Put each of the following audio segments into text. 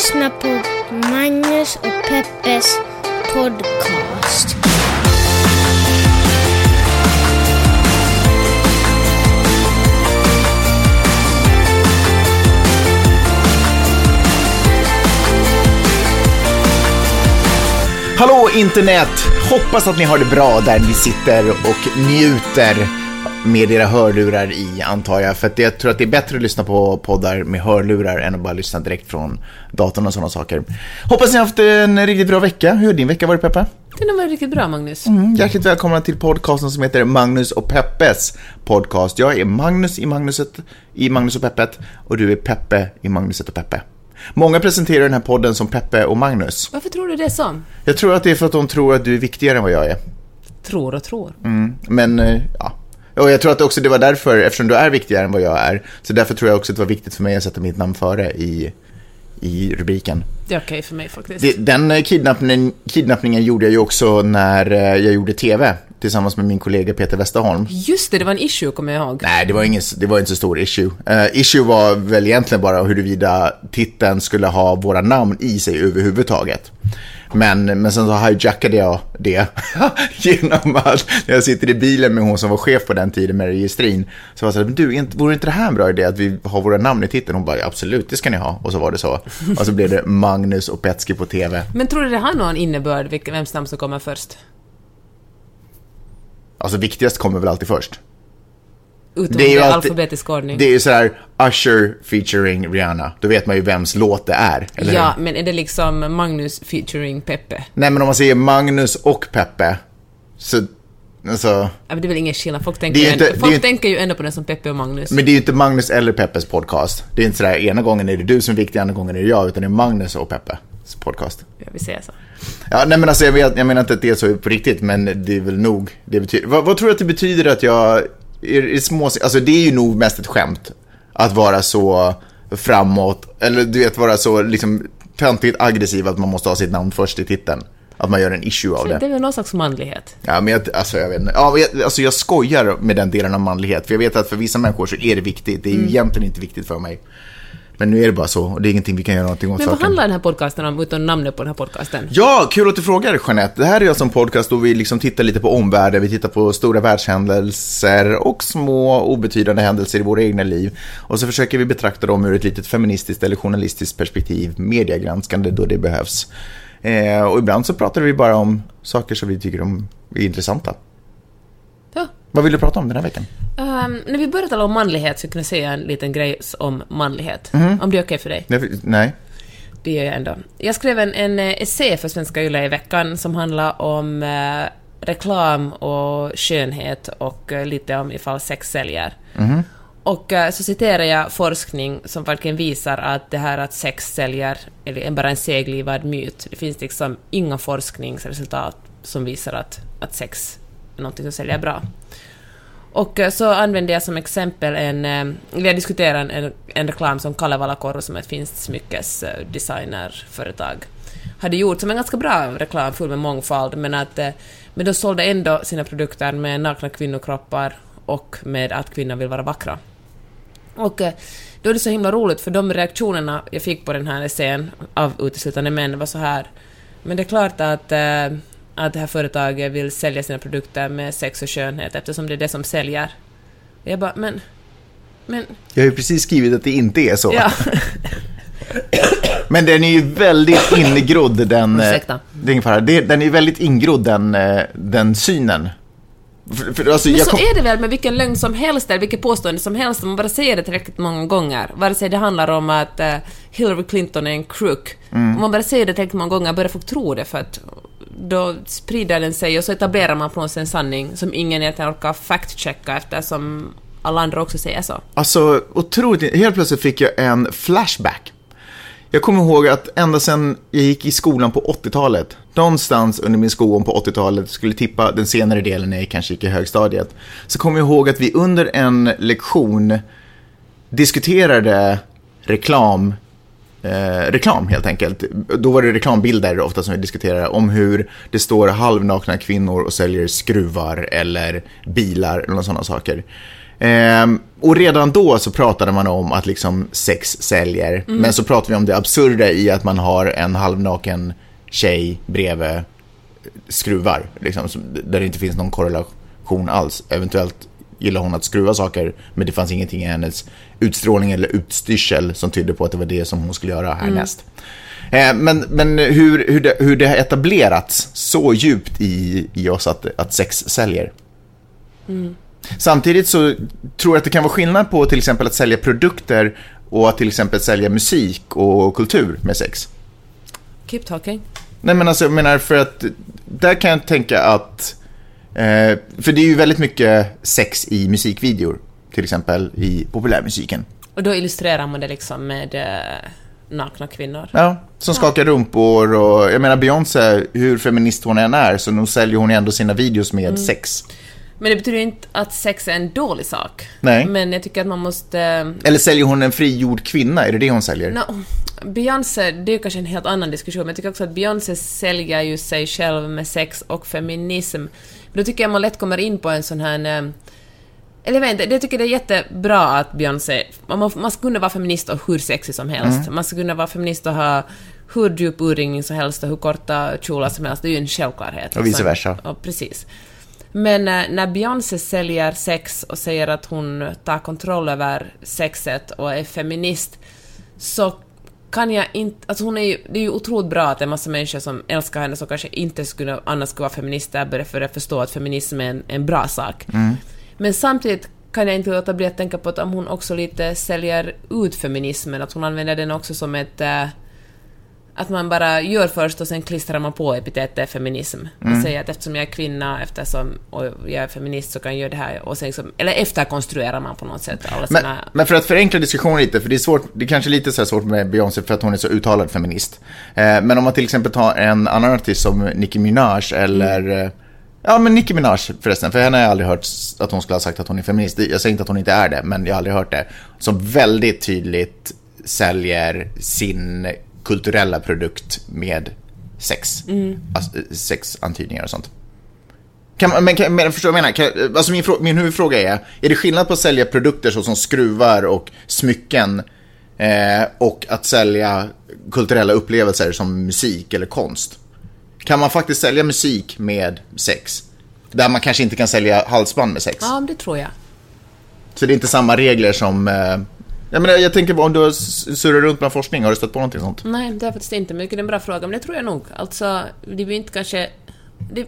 lyssnar på Magnus och Peppes podcast. Hallå internet! Hoppas att ni har det bra där ni sitter och njuter med era hörlurar i, antar jag. För att jag tror att det är bättre att lyssna på poddar med hörlurar än att bara lyssna direkt från datorn och sådana saker. Hoppas ni har haft en riktigt bra vecka. Hur har din vecka varit, Peppe? Den har varit riktigt bra, Magnus. Mm, hjärtligt välkomna till podcasten som heter Magnus och Peppes podcast. Jag är Magnus i Magnuset i Magnus och Peppet och du är Peppe i Magnuset och Peppe. Många presenterar den här podden som Peppe och Magnus. Varför tror du det är så? Jag tror att det är för att de tror att du är viktigare än vad jag är. Tror och tror. Mm, men, eh, ja. Och jag tror att också det var därför, eftersom du är viktigare än vad jag är, så därför tror jag också att det var viktigt för mig att sätta mitt namn före i, i rubriken. Det är okej för mig faktiskt. Den eh, kidnappningen, kidnappningen gjorde jag ju också när eh, jag gjorde TV tillsammans med min kollega Peter Westerholm. Just det, det var en issue kommer jag ihåg. Nej, det var, ingen, det var inte så stor issue. Uh, issue var väl egentligen bara huruvida titeln skulle ha våra namn i sig överhuvudtaget. Men, men sen så hijackade jag det genom att när jag sitter i bilen med hon som var chef på den tiden med registrin. Så var jag så här, du, vore inte det här en bra idé att vi har våra namn i titeln? Hon bara, ja, absolut, det ska ni ha. Och så var det så. Och så blev det Magnus och Petski på TV. Men tror du det har någon innebörd, vems namn som kommer först? Alltså viktigast kommer väl alltid först. Utom Det är ju alltid- alfabetisk ordning. Det är ju så här, Usher featuring Rihanna. Då vet man ju vems låt det är. Eller ja, hur? men är det liksom Magnus featuring Peppe? Nej, men om man säger Magnus och Peppe, så... Alltså, Ja, men det är väl ingen skillnad. Folk, tänker, ju inte- ändå, folk ju- tänker ju ändå på den som Peppe och Magnus. men det är ju inte Magnus eller Peppes podcast. Det är inte sådär, ena gången är det du som är viktig, andra gången är det jag, utan det är Magnus och Peppes podcast. Jag vill säga så. Ja, nej men alltså jag, vet, jag menar inte att det är så på riktigt, men det är väl nog. Det betyder, vad, vad tror du att det betyder att jag är, är små, alltså det är ju nog mest ett skämt. Att vara så framåt, eller du vet vara så liksom töntigt aggressiv att man måste ha sitt namn först i titeln. Att man gör en issue av Det det. är väl någon slags manlighet. Ja, men jag, alltså jag vet inte. Ja, jag, alltså jag skojar med den delen av manlighet. För jag vet att för vissa människor så är det viktigt. Det är ju egentligen inte viktigt för mig. Men nu är det bara så. Och det är ingenting vi kan göra någonting åt Men vad saken. handlar den här podcasten om, utom namnet på den här podcasten? Ja, kul att du frågar Jeanette. Det här är alltså en podcast då vi liksom tittar lite på omvärlden, vi tittar på stora världshändelser och små obetydande händelser i våra egna liv. Och så försöker vi betrakta dem ur ett litet feministiskt eller journalistiskt perspektiv, mediegranskande då det behövs. Eh, och ibland så pratar vi bara om saker som vi tycker om är intressanta. Ja. Vad vill du prata om den här veckan? Ehm, när vi börjar tala om manlighet så kan jag säga en liten grej om manlighet. Mhm. Om det är okej för dig. Nej, Nej. Det gör jag ändå. Jag skrev en, en eh, essä för Svenska Yle i veckan som handlar om eh, reklam och skönhet och eh, lite om ifall sex säljer. Och eh, så citerar jag forskning som verkligen visar att det här att sex säljer är bara en seglivad myt. Det finns liksom inga forskningsresultat som visar att, att sex någonting som säljer bra. Och eh, så använde jag som exempel en... eller Jag diskuterade en, en reklam som Kalevala Korro, som är ett finskt smyckesdesignerföretag, hade gjort som en ganska bra reklam full med mångfald, men att eh, men de sålde ändå sina produkter med nakna kvinnokroppar och med att kvinnor vill vara vackra. Och då är det så himla roligt, för de reaktionerna jag fick på den här essän av uteslutande män var så här men det är klart att, eh, att det här företaget vill sälja sina produkter med sex och skönhet eftersom det är det som säljer. Jag bara, men... Men... Jag har ju precis skrivit att det inte är så. Ja. Men den är ju väldigt ingrodd, den... eh, Ursäkta. Den är ju väldigt ingrodd, den, eh, den synen. För, för, alltså, Men så kom- är det väl med vilken lögn som helst eller vilket påstående som helst om man bara säger det tillräckligt många gånger. Vare sig det handlar om att eh, Hillary Clinton är en crook. Mm. Om man bara säger det tillräckligt många gånger börjar folk tro det för att då sprider den sig och så etablerar man på sätt en sanning som ingen egentligen orkar fact-checka eftersom alla andra också säger så. Alltså, otroligt. Helt plötsligt fick jag en flashback. Jag kommer ihåg att ända sedan jag gick i skolan på 80-talet, någonstans under min skolgång på 80-talet, skulle tippa den senare delen när jag kanske gick i högstadiet, så kommer jag ihåg att vi under en lektion diskuterade reklam eh, reklam helt enkelt. Då var det reklambilder ofta som vi diskuterade om hur det står halvnakna kvinnor och säljer skruvar eller bilar eller sådana saker. Eh, och redan då så pratade man om att liksom sex säljer. Mm. Men så pratade vi om det absurda i att man har en halvnaken tjej bredvid skruvar. Liksom, där det inte finns någon korrelation alls. Eventuellt gillar hon att skruva saker, men det fanns ingenting i hennes utstrålning eller utstyrsel som tydde på att det var det som hon skulle göra härnäst. Mm. Eh, men, men hur, hur, det, hur det har etablerats så djupt i, i oss att, att sex säljer. Mm. Samtidigt så tror jag att det kan vara skillnad på till exempel att sälja produkter och att till exempel sälja musik och kultur med sex. Keep talking. Nej men alltså jag menar för att där kan jag tänka att Eh, för det är ju väldigt mycket sex i musikvideor, till exempel i populärmusiken. Och då illustrerar man det liksom med eh, nakna kvinnor? Ja, som skakar rumpor och jag menar Beyoncé, hur feminist hon än är, så nu säljer hon ändå sina videos med mm. sex. Men det betyder inte att sex är en dålig sak. Nej. Men jag tycker att man måste... Eller säljer hon en frigjord kvinna? Är det det hon säljer? No, Beyoncé, det är kanske en helt annan diskussion, men jag tycker också att Beyoncé säljer ju sig själv med sex och feminism. Då tycker jag man lätt kommer in på en sån här... Eh, eller jag vet inte, jag tycker det är jättebra att Beyoncé... Man, man ska kunna vara feminist och hur sexig som helst. Mm. Man ska kunna vara feminist och ha hur djup urringning som helst och hur korta kjolar som helst. Det är ju en självklarhet. Och vice versa. Och precis. Men eh, när Beyoncé säljer sex och säger att hon tar kontroll över sexet och är feminist, så kan jag inte... Alltså hon är ju, det är ju otroligt bra att en massa människor som älskar henne som kanske inte skulle, annars skulle vara feminister börjar för att förstå att feminism är en, en bra sak. Mm. Men samtidigt kan jag inte låta bli att tänka på att om hon också lite säljer ut feminismen, att hon använder den också som ett... Att man bara gör först och sen klistrar man på epitetet feminism. Mm. säger att eftersom jag är kvinna eftersom, och jag är feminist så kan jag göra det här. Och sen liksom, eller efterkonstruerar man på något sätt alla men, sina... Men för att förenkla diskussionen lite, för det är svårt, det är kanske lite så svårt med Beyoncé för att hon är så uttalad feminist. Eh, men om man till exempel tar en annan artist som Nicki Minaj eller mm. Eh, ja, men Nicki Minaj förresten, för henne har jag aldrig hört att hon skulle ha sagt att hon är feminist. Jag säger inte att hon inte är det, men jag har aldrig hört det. Som väldigt tydligt säljer sin kulturella produkt med sex. Mm. Alltså, sexantydningar och sånt. Kan, men, kan, men förstår vad jag menar? Kan, alltså min, min huvudfråga är, är det skillnad på att sälja produkter såsom skruvar och smycken eh, och att sälja kulturella upplevelser som musik eller konst? Kan man faktiskt sälja musik med sex? Där man kanske inte kan sälja halsband med sex? Ja, det tror jag. Så det är inte samma regler som eh, jag, menar, jag tänker om du har surrat runt med forskning, har du stött på någonting sånt? Nej, det har faktiskt inte, men det är en bra fråga, men det tror jag nog. Alltså, det blir inte kanske... Det,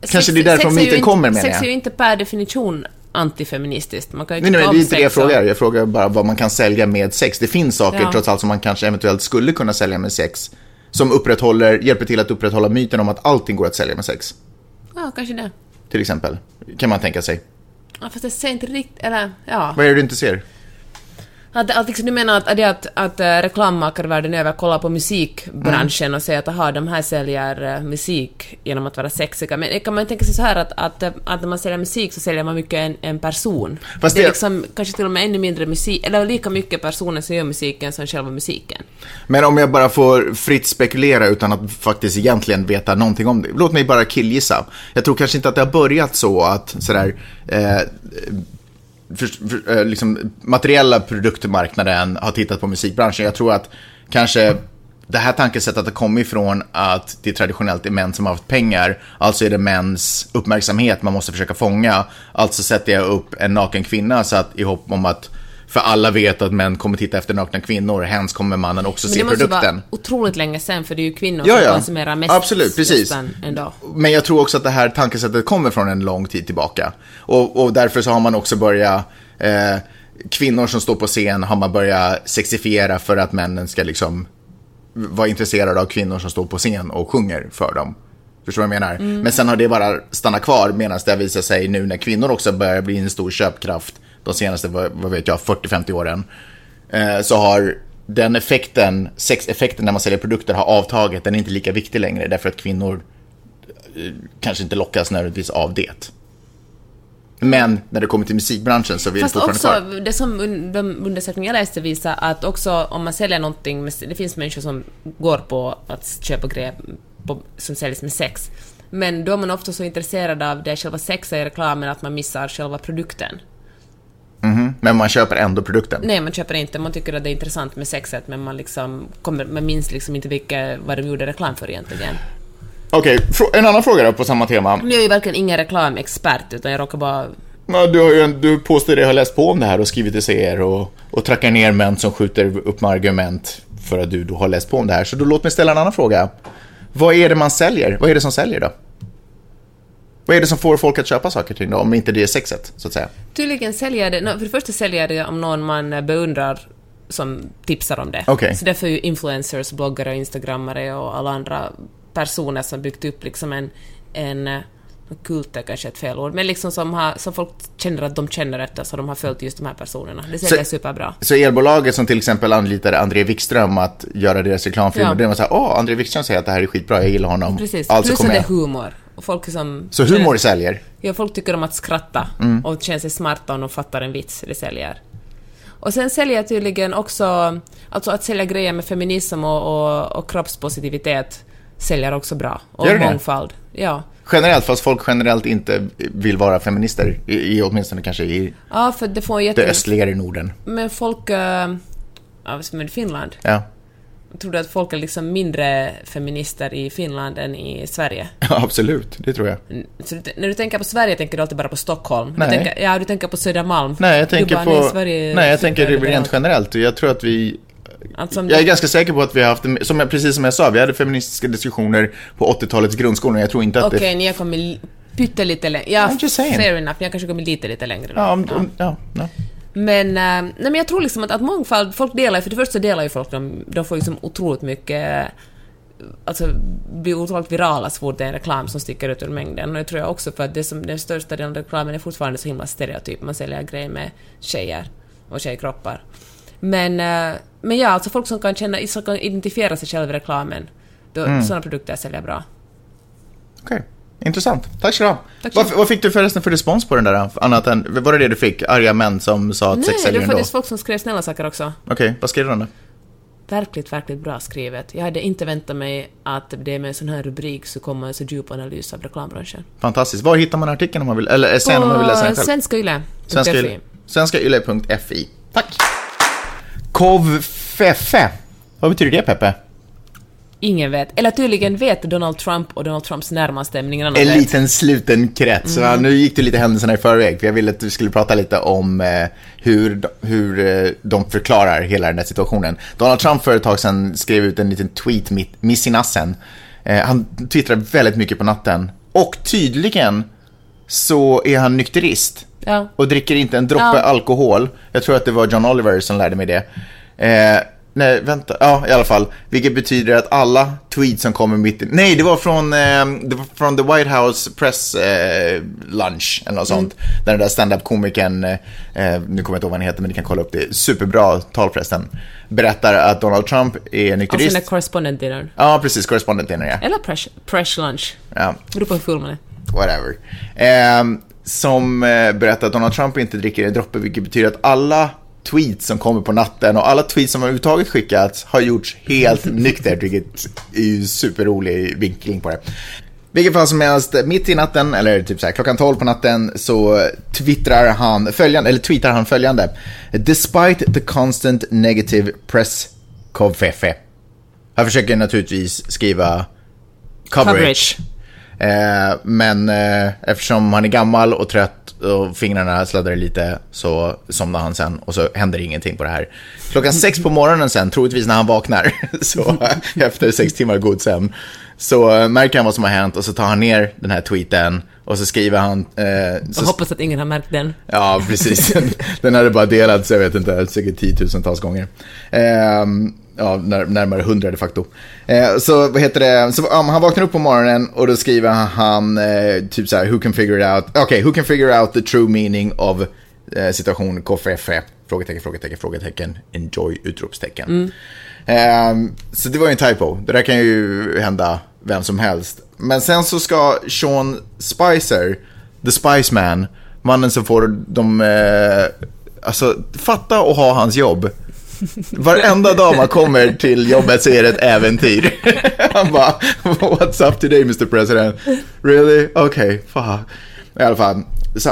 kanske sex, det är därför myten kommer, menar jag. Sex är ju inte per definition antifeministiskt. Man kan ju nej, nej, det är inte det jag frågar. Jag frågar bara vad man kan sälja med sex. Det finns saker, ja. trots allt, som man kanske eventuellt skulle kunna sälja med sex. Som upprätthåller, hjälper till att upprätthålla myten om att allting går att sälja med sex. Ja, kanske det. Till exempel. Kan man tänka sig. Ja, fast jag ser inte riktigt, eller ja. Vad är det du inte ser? Att, att liksom, du menar att, att, att, att äh, reklammakare världen över kollar på musikbranschen mm. och säger att aha, de här säljer äh, musik genom att vara sexiga. Men kan man tänka sig så här att, att, att när man säljer musik så säljer man mycket en, en person. Fast det är liksom kanske till och med ännu mindre musik, eller lika mycket personer som gör musiken som själva musiken. Men om jag bara får fritt spekulera utan att faktiskt egentligen veta någonting om det. Låt mig bara killgissa. Jag tror kanske inte att det har börjat så att sådär eh, för, för, eh, liksom, materiella produktmarknaden har tittat på musikbranschen. Jag tror att kanske det här tankesättet har kommit ifrån att det traditionellt är män som har haft pengar. Alltså är det mäns uppmärksamhet man måste försöka fånga. Alltså sätter jag upp en naken kvinna så att, i hopp om att för alla vet att män kommer titta efter nakna kvinnor, hens kommer mannen också se produkten. Men det måste vara otroligt länge sen, för det är ju kvinnor ja, som ja. konsumerar mest Absolut, precis. Men jag tror också att det här tankesättet kommer från en lång tid tillbaka. Och, och därför så har man också börjat, eh, kvinnor som står på scen har man börjat sexifiera för att männen ska liksom vara intresserade av kvinnor som står på scen och sjunger för dem. Förstår du vad jag menar? Mm. Men sen har det bara stannat kvar medan det visar sig nu när kvinnor också börjar bli en stor köpkraft de senaste, vad vet jag, 40-50 åren. Eh, så har den effekten, sexeffekten när man säljer produkter har avtagit. Den är inte lika viktig längre därför att kvinnor eh, kanske inte lockas nödvändigtvis av det. Men när det kommer till musikbranschen så vill Fast fortfarande också, kvar. det som un- de undersökningar jag läste visar att också om man säljer någonting, med, det finns människor som går på att köpa grejer på, som säljs med sex. Men då är man ofta så intresserad av det själva sexet i reklamen att man missar själva produkten. Mhm. Men man köper ändå produkten. Nej, man köper inte, man tycker att det är intressant med sexet men man liksom kommer, man minns liksom inte vilka, vad de gjorde reklam för egentligen. Okej, frå- en annan fråga då på samma tema. Jag är ju verkligen ingen reklamexpert utan jag råkar bara... Ja, du, har ju, du påstår dig ha läst på om det här och skrivit essäer och, och trackar ner män som skjuter upp med argument för att du då har läst på om det här. Så då låt mig ställa en annan fråga. Vad är det man säljer? Vad är det som säljer då? Vad är det som får folk att köpa saker och ting då, om inte det är sexet, så att säga? Tydligen säljer det, för det första säljer det om någon man eh, beundrar som tipsar om det. Okej. Så därför är ju influencers, bloggare, instagrammare och alla andra personer som byggt upp liksom en, en eh, kult är kanske ett fel ord, men liksom som, har, som folk känner att de känner efter, så de har följt just de här personerna. Det säljer Så- superbra. Så elbolaget som till exempel anlitade André Wikström att göra deras reklamfilmer, Ja. det var så här, åh, André Wikström säger att det här är skitbra, jag gillar honom. Precis. Alltså Plus att det är humor. Och folk som Så humor säljer? Ja, folk tycker om att skratta Mm. och känner sig smarta om de fattar en vits. Det säljer. Och sen säljer tydligen också... Alltså att sälja grejer med feminism och, och, och kroppspositivitet säljer också bra. Och Gör det? mångfald. Ja. Generellt, fast folk generellt inte vill vara feminister, i, i åtminstone kanske i ja, för det får det jätte... östligare Norden. Men folk... Uh, ja, som i Finland. Ja, Tror du att folk är liksom mindre feminister i Finland än i Sverige? ja absolut, det tror jag. Så du, när du tänker på Sverige tänker du alltid bara på Stockholm. Nej. Du tänker, ja, du tänker på Södermalm. Nej, jag tänker bara, på... Nej, Sverige nej, jag tänker rent liberalt. generellt. Jag tror att vi... Alltså, Jag är ganska säker på att vi har haft, som jag, precis som jag sa, vi hade feministiska diskussioner på 80-talets grundskola. Jag tror inte att Okej, det... ni har kommit li- pyttelite längre. Ja, fair enough. Ni har kanske kommit lite, lite längre. då. Ja, om, om, ja, ja. Men, eh, nej, men jag tror liksom att, att mångfald, folk delar för det första delar ju folk, de, de får liksom otroligt mycket, alltså blir otroligt virala så fort det är en reklam som sticker ut ur mängden. Och det tror jag också för att det som, den största delen av reklamen är fortfarande så himla stereotyp. Man säljer grejer med tjejer och tjejkroppar. Men, eh, men ja, alltså folk som kan känna, som kan identifiera sig själva i reklamen, då, Mm. sådana produkter säljer bra. Okej, intressant. Tack så du ha. Vad, vad fick du förresten för respons på den där? Annat än, var det det du fick? Arga män som sa att sex Nej, det var faktiskt folk som skrev snälla saker också. Okej, vad skrev de då? verkligt, verkligt bra skrivet. Jag hade inte väntat mig att det med en sån här rubrik så kommer en så djup analys av reklambranschen. Fantastiskt. Var hittar man artikeln om man vill, eller essän om man vill läsa den själv? Svenska Yle. Svenska Yle- Svenskayle.fi. Tack. Kovfeffe. Vad betyder det, Peppe? Ingen vet. Eller tydligen vet Donald Trump och Donald Trumps närmaste, men ingen annan En vet. liten sluten krets. Mm. Så nu gick du lite händelserna i förväg, för jag ville att du skulle prata lite om eh, hur, hur eh, de förklarar hela den här situationen. Donald Trump för ett tag sedan skrev ut en liten tweet mitt, i nassen. Eh, han twittrar väldigt mycket på natten. Och tydligen så är han nykterist. Ja. Och dricker inte en droppe Ja. alkohol. Jag tror att det var John Oliver som lärde mig det. Eh, nej, vänta. Ja, i alla fall. Vilket betyder att alla tweets som kommer mitt i... Nej, det var från, eh, det var från The White House Press eh, Lunch eller något sånt. Där den där stand-up-komikern, eh, nu kommer jag inte ihåg vad han heter men ni kan kolla upp det, superbra tal förresten, berättar att Donald Trump är Alltså nykterist. den där correspondent dinner. Ja, precis. Correspondent dinner, ja. Eller press, press lunch. ja. Beror på hur full man är. whatever. Ehm, som eh, berättar att Donald Trump inte dricker en droppe, vilket betyder att alla tweets som kommer på natten och alla tweets som överhuvudtaget skickats har gjorts helt nyktert, vilket är ju superrolig vinkling på det. Vilket fall som helst, mitt i natten, eller typ så här, klockan 12 på natten, så twittrar han följande, eller tweetar han följande. Despite the constant negative press kovfefe. Han försöker naturligtvis skriva coverage. Coverage. Eh, men eh, eftersom han är gammal och trött och fingrarna sladdar lite så somnar han sen och så händer ingenting på det här. Klockan sex på morgonen sen, troligtvis när han vaknar, så efter sex timmar god sömn, så eh, märker han vad som har hänt och så tar han ner den här tweeten och så skriver han... Eh, så, hoppas att ingen har märkt den. Ja, precis. Den hade bara delats, jag vet inte, säkert tiotusentals gånger. Ehm, ja, när, närmare hundra de facto. Eh, så vad heter det, så, um, han vaknar upp på morgonen och då skriver han eh, typ så här, who can figure it out, okej, okay, who can figure out the true meaning of eh, situation KFF? Frågetecken, frågetecken, frågetecken, enjoy, utropstecken. Ehm, så det var ju en typo, det där kan ju hända vem som helst. Men sen så ska Sean Spicer, the Spice Man, Mannen som får de, eh, alltså fatta och ha hans jobb. Varenda dag man kommer till jobbet så är det ett äventyr. Han bara, what's up today Mr President? Really? Okay, fuck. I alla fall.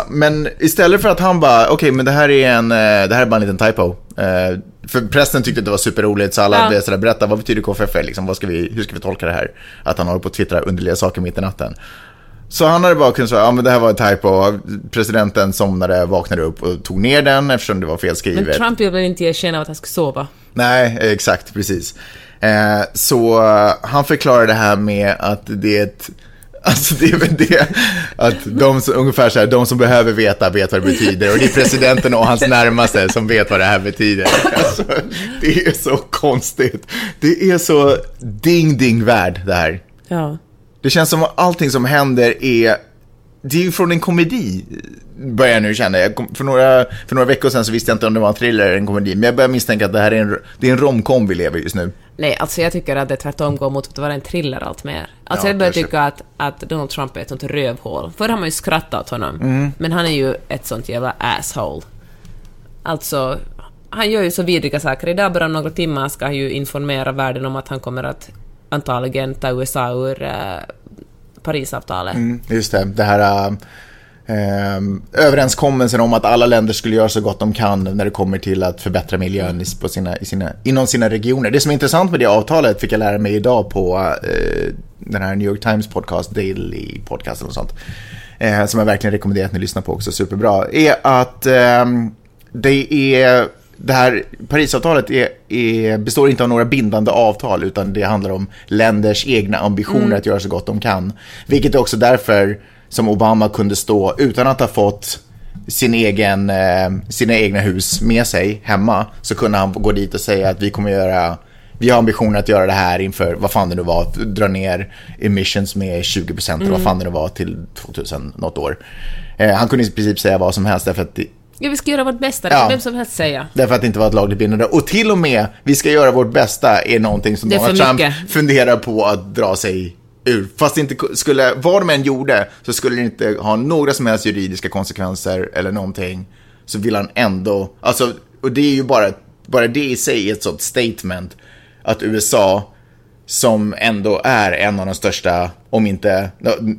Men istället för att han bara, okej okay, men det här är en, eh, det här är bara en liten typo. Eh, för prästen tyckte att det var superroligt så alla ja. blev sådär, berätta vad betyder KFF? Liksom, vad ska vi, hur ska vi tolka det här? Att han håller på att twittra underliga saker mitt i natten. Så han hade bara kunnat säga, ja men det här var en typo, presidenten somnade, vaknade upp och tog ner den eftersom det var felskrivet. Men Trump ville inte av att han skulle sova. Nej, exakt, precis. Eh, så uh, han förklarar det här med att det är ett Alltså det är väl det, att de som, ungefär så här, de som behöver veta vet vad det betyder och det är presidenten och hans närmaste som vet vad det här betyder. Alltså, det är så konstigt. Det är så ding-ding-värld det här. Ja. Det känns som att allting som händer är, det är ju från en komedi, börjar jag nu känna. Jag kom, för, några, för några veckor sedan så visste jag inte om det var en thriller eller en komedi, men jag börjar misstänka att det här är en, det är en romcom vi lever just nu. Nej, alltså jag tycker att det tvärtom går mot att vara en thriller allt mer. Alltså ja, jag börjar tycka att, att Donald Trump är ett sånt rövhål. Förr har man ju skrattat åt honom, mm. men han är ju ett sånt jävla asshole. Alltså, han gör ju så vidriga saker. Idag bara om några timmar ska han ju informera världen om att han kommer att antagligen ta USA ur eh, Parisavtalet. Mm, just det, det här äh, överenskommelsen om att alla länder skulle göra så gott de kan när det kommer till att förbättra miljön på sina, i sina, inom sina regioner. Det som är intressant med det avtalet fick jag lära mig idag på äh, den här New York Times podcast, Daily Podcast eller sånt. Eh, som jag verkligen rekommenderar att ni lyssnar på också, superbra. Är att ehm, det är det här Parisavtalet är, är, består inte av några bindande avtal utan det handlar om länders egna ambitioner mm. att göra så gott de kan. Vilket är också därför som Obama kunde stå utan att ha fått sin egen, eh, sina egna hus med sig hemma så kunde han gå dit och säga att vi kommer göra vi har ambitionen att göra det här inför, vad fan det nu var, dra ner emissions med 20% mm. eller vad fan det nu var till 2000 något år. Eh, han kunde i princip säga vad som helst därför att Ja, vi ska göra vårt bästa, det kan ja. vem som helst säga. Därför att det inte var ett lagligt bindande. Och till och med, vi ska göra vårt bästa, är någonting som Donald Trump mycket. funderar på att dra sig ur. Fast det inte skulle, vad de än gjorde, så skulle det inte ha några som helst juridiska konsekvenser eller någonting. Så vill han ändå, alltså, och det är ju bara, bara det i sig är ett sånt statement. Att USA, som ändå är en av de största, om inte,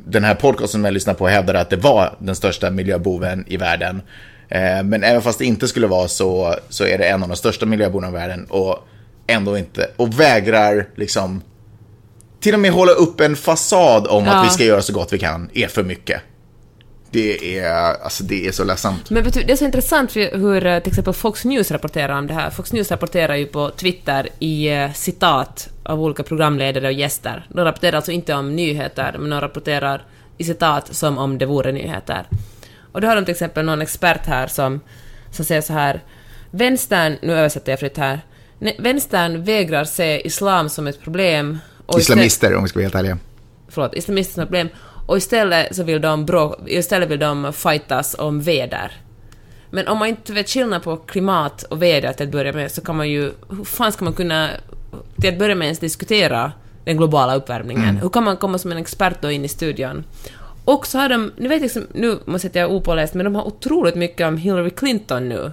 den här podcasten jag lyssnar på hävdar att det var den största miljöboven i världen. Eh, men även fast det inte skulle vara så, så är det en av de största miljöbovarna i världen och ändå inte, och vägrar liksom till och med hålla upp en fasad om ja. att vi ska göra så gott vi kan, är för mycket. Det är, alltså det är så ledsamt. Men vet du, det är så intressant hur eh, till exempel Fox News rapporterar om det här. Fox News rapporterar ju på Twitter i eh, citat av olika programledare och gäster. De rapporterar alltså inte om nyheter, men de rapporterar i citat som om det vore nyheter. Och då har de till exempel någon expert här som, som säger så här Vänstern, nu översätter jag fritt här, vänstern vägrar se islam som ett problem. Och islamister om vi ska vara helt ärliga. Förlåt, islamister som ett problem. Och istället så vill de, bro, istället vill de fightas om väder. Men om man inte vet skillnad på klimat och väder till att börja med så kan man ju... Hur fan ska man kunna till att börja med ens diskutera den globala uppvärmningen? Mm. Hur kan man komma som en expert då in i studion och så har de, nu vet jag liksom, nu måste jag säga opåläst, men de har otroligt mycket om Hillary Clinton nu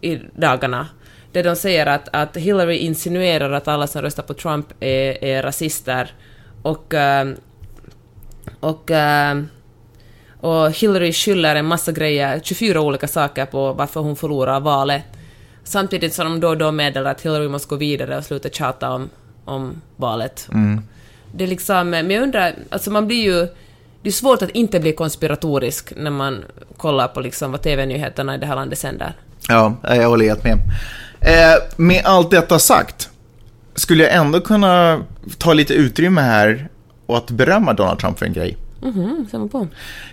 i dagarna. Där de säger att, att Hillary insinuerar att alla som röstar på Trump är, är rasister och, ehm, och, ehm, och Hillary skyller en massa grejer, 24 olika saker på varför hon förlorar valet. Samtidigt som de då och då meddelar att Hillary måste gå vidare och sluta tjata om, om valet. Mm. Det är liksom, men jag undrar, alltså man blir ju det är svårt att inte bli konspiratorisk när man kollar på liksom vad TV-nyheterna i det här landet sänder. Ja, jag håller helt med. Eh, med allt detta sagt, skulle jag ändå kunna ta lite utrymme här och att berömma Donald Trump för en grej. Mhm, samma på.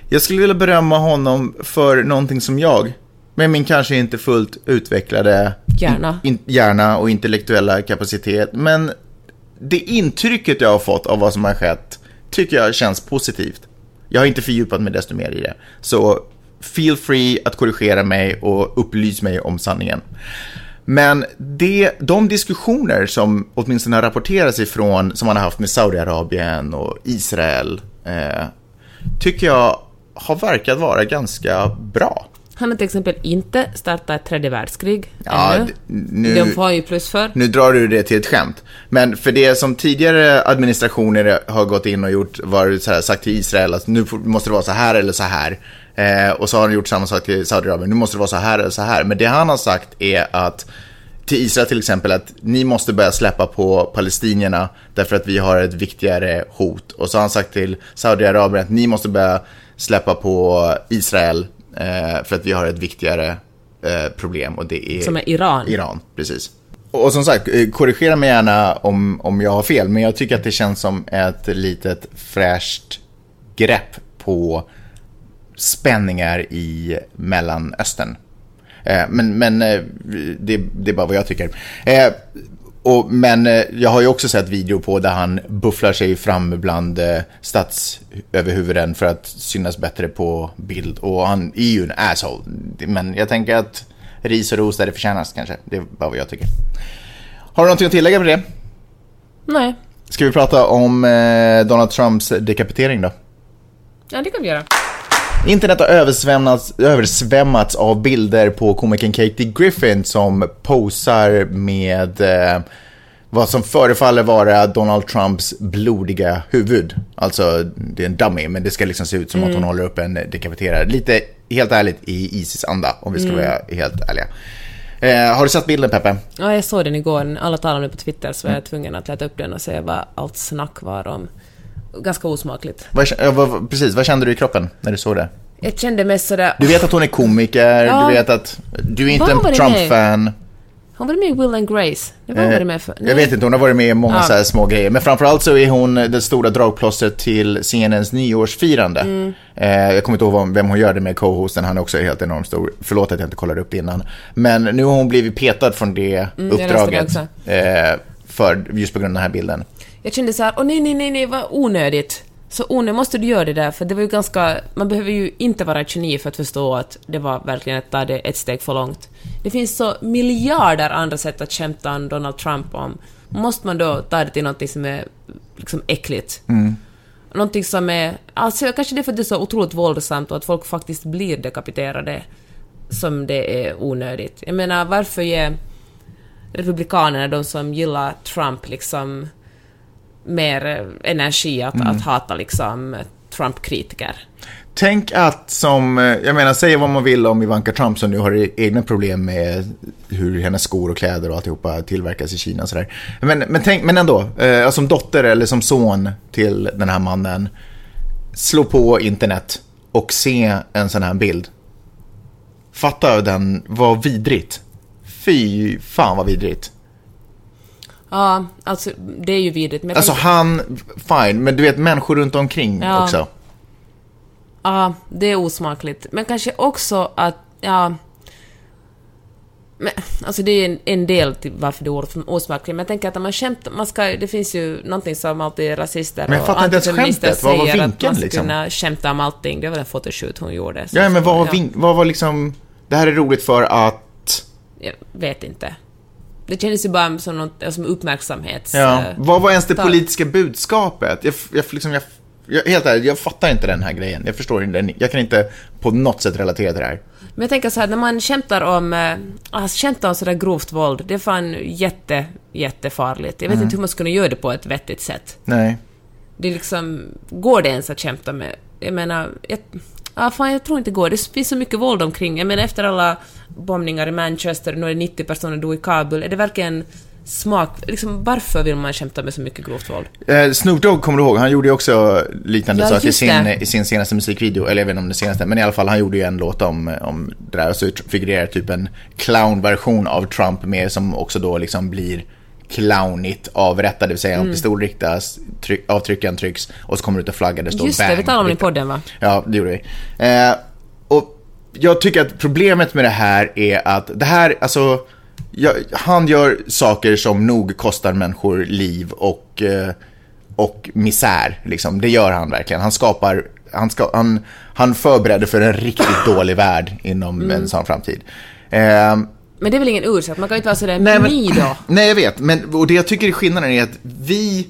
Jag skulle vilja berömma honom för någonting som jag, med min kanske inte fullt utvecklade hjärna, in, hjärna och intellektuella kapacitet, men det intrycket jag har fått av vad som har skett tycker jag känns positivt. Jag har inte fördjupat mig desto mer i det. Så feel free att korrigera mig och upplys mig om sanningen. Men det, de diskussioner som åtminstone har rapporterats ifrån, som man har haft med Saudiarabien och Israel, eh, tycker jag har verkat vara ganska bra. Han har till exempel inte startat ett tredje världskrig Ja, ännu. nu- De får ju plus för. Nu drar du det till ett skämt. Men för det som tidigare administrationer har gått in och gjort, var så här, sagt till Israel att nu måste det vara så här eller så här. Eh, och så har han gjort samma sak till Saudiarabien, nu måste det vara så här eller så här. Men det han har sagt är att till Israel till exempel att ni måste börja släppa på palestinierna därför att vi har ett viktigare hot. Och så har han sagt till Saudiarabien att ni måste börja släppa på Israel för att vi har ett viktigare eh, problem och det är Som är Iran. Iran, precis. Och som sagt, eh, korrigera mig gärna om, om jag har fel, men jag tycker att det känns som ett litet fräscht grepp på spänningar i Mellanöstern. Eh, Men, men eh, det, det är bara vad jag tycker. Och, men eh, jag har ju också sett video på där han bufflar sig fram bland eh, statsöverhuvuden för att synas bättre på bild. Och han är ju en asshole. Men jag tänker att ris och ros där det förtjänas kanske. Det är bara vad jag tycker. Har du någonting att tillägga på det? Nej. Ska vi prata om eh, Donald Trumps dekapitering då? Ja, det kan vi göra. Internet har översvämmats, översvämmats av bilder på komikern Katie Griffin som posar med eh, vad som förefaller vara Donald Trumps blodiga huvud. Alltså, det är en dummy, men det ska liksom se ut som att hon håller upp en dekapiterad. Lite, helt ärligt, i Isis-anda, om vi ska vara helt ärliga. Eh, har du sett bilden, Peppe? Ja, jag såg den igår. Alla talade om det på Twitter, så var jag tvungen att leta upp den och se vad allt snack var om. Ganska osmakligt. Vad, vad, precis, vad kände du i kroppen när du såg det? Jag kände mest sådär... Du vet att hon är komiker, Ja. du vet att du är inte en det Trump-fan. Hon var med i Will and Grace. Det var hon Eh, med för. Jag vet inte, hon har varit med i många Ja. så här små grejer. Men framförallt så är hon det stora dragplåstret till CNNs nyårsfirande. Mm. Eh, jag kommer inte ihåg vem hon gör det med, co-hosten, han är också helt enormt stor. Förlåt att jag inte kollade upp det innan. Men nu har hon blivit petad från det Mm, det uppdraget. också. Eh, för, just på grund av den här bilden. Jag kände så här, åh nej, nej, nej, nej, vad onödigt. Så onödigt, måste du göra det där? För det var ju ganska... Man behöver ju inte vara ett geni för att förstå att det var verkligen att ta det ett steg för långt. Det finns så miljarder andra sätt att skämta om Donald Trump om. Måste man då ta det till någonting som är liksom äckligt? Någonting som är... Alltså kanske det är för att det är så otroligt våldsamt och att folk faktiskt blir dekapiterade som det är onödigt. Jag menar, varför ge republikanerna, de som gillar Trump, liksom mer energi att, att hata liksom Trump-kritiker? Tänk att som, eh, jag menar säga vad man vill om Ivanka Trump som nu har egna problem med hur hennes skor och kläder och alltihopa tillverkas i Kina och sådär. Men, men, tänk, men ändå, eh, som dotter eller som son till den här mannen, slå på internet och se en sån här bild. Fatta den, vad vidrigt. Fy fan vad vidrigt. Ja, alltså det är ju vidrigt. Men Alltså tänker- han, fine, men du vet människor runt omkring Ja. också. Ja, det är osmakligt. Men kanske också att, ja... Men, alltså det är en, en del till varför det är os- osmakligt, men jag tänker att om man skämtar, man ska, det finns ju någonting som alltid rasister Men jag och fattar inte ens antifeminister skämtet. Vad var säger, att vinkeln, man ska liksom? kunna skämta om allting. Det var den photoshoot hon gjorde. Ja, men vad var, ja, vad var liksom, det här är roligt för att Jag vet inte. Det kändes ju bara som, något, som uppmärksamhets... Ja. eh, Vad var ens det politiska budskapet? Jag, jag, liksom, jag, jag, helt ärligt, jag fattar inte den här grejen. Jag förstår inte den. Jag kan inte på något sätt relatera till det här. Men jag tänker så här, när man skämtar om, eh, alltså, om sådär grovt våld, det är fan jätte, jättefarligt. Jag vet inte hur man skulle göra det på ett vettigt sätt. Nej. Det är liksom, går det ens att skämta med? Jag menar, jag, ja, fan, jag tror inte det går. Det finns så mycket våld omkring. Jag menar, efter alla bombningar i Manchester, nu är det 90 personer dog i Kabul, är det verkligen smak... Liksom, varför vill man skämta med så mycket grovt våld? Eh, Snoop Dogg kommer du ihåg, han gjorde ju också liknande Ja, saker i just sin, i sin senaste musikvideo, eller jag vet inte om det senaste, men i alla fall han gjorde ju en låt om, om det där och så figurerar typ en clownversion av Trump med som också då liksom blir clownigt avrättad, det vill säga Mm. en pistol riktas, tryck, avtryckaren trycks och så kommer det ut en flagga där det står Just bang. det, vi talade om det i podden va? Ja, det gjorde vi. Eh, jag tycker att problemet med det här är att det här, alltså, jag, han gör saker som nog kostar människor liv och, eh, och misär. Liksom. Det gör han verkligen. Han skapar, han, ska, han, han förbereder för en riktigt dålig värld inom Mm. en sån framtid. Eh, Men det är väl ingen ursäkt? Man kan ju inte vara sådär Nej, men- ni då? Nej, jag vet. Men, och det jag tycker är skillnaden är att vi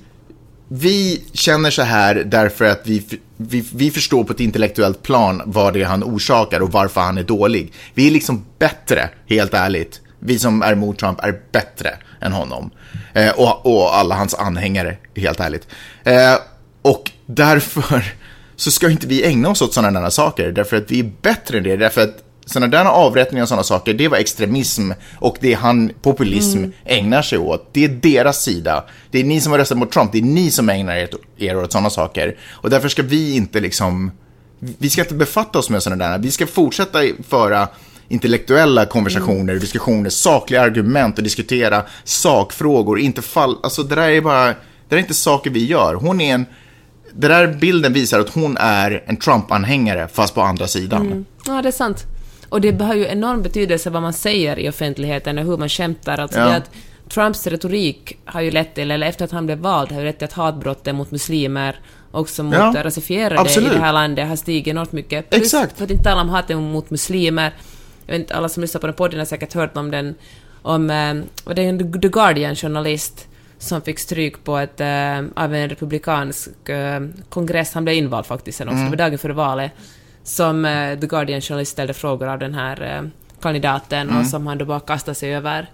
vi känner så här därför att vi, vi, vi förstår på ett intellektuellt plan vad det är han orsakar och varför han är dålig. Vi är liksom bättre, helt ärligt. Vi som är emot Trump är bättre än honom. Eh, och, och alla hans anhängare, helt ärligt. Eh, och därför så ska inte vi ägna oss åt sådana där saker, därför att vi är bättre än det, därför att sådana där avrättningar och sådana saker, det var extremism och det han, populism, mm. ägnar sig åt. Det är deras sida. Det är ni som har röstat mot Trump, det är ni som ägnar er, er åt sådana saker. Och därför ska vi inte liksom, vi ska inte befatta oss med sådana där, vi ska fortsätta föra intellektuella konversationer, mm. diskussioner, sakliga argument och diskutera sakfrågor, inte fall, alltså det där är bara, det där är inte saker vi gör. Hon är en, den där bilden visar att hon är en Trump-anhängare fast på andra sidan. Mm. Ja, det är sant. Och det har ju enorm betydelse vad man säger i offentligheten och hur man skämtar. Alltså ja. det att Trumps retorik har ju lett till, eller efter att han blev vald, har ju lett till att hatbrotten mot muslimer också mot ja, rasifierade absolut. i det här landet har stigit enormt mycket. Plus, Exakt. För att inte tala om hatet mot muslimer. Jag vet inte, alla som lyssnar på den podden har säkert hört om den, om, eh, det är en The Guardian-journalist som fick stryk på ett, äh, av en republikansk äh, kongress, han blev invald faktiskt sen också, mm. det var dagen före valet, som uh, The Guardian-journalist ställde frågor av den här uh, kandidaten mm. och som han då bara kastade sig över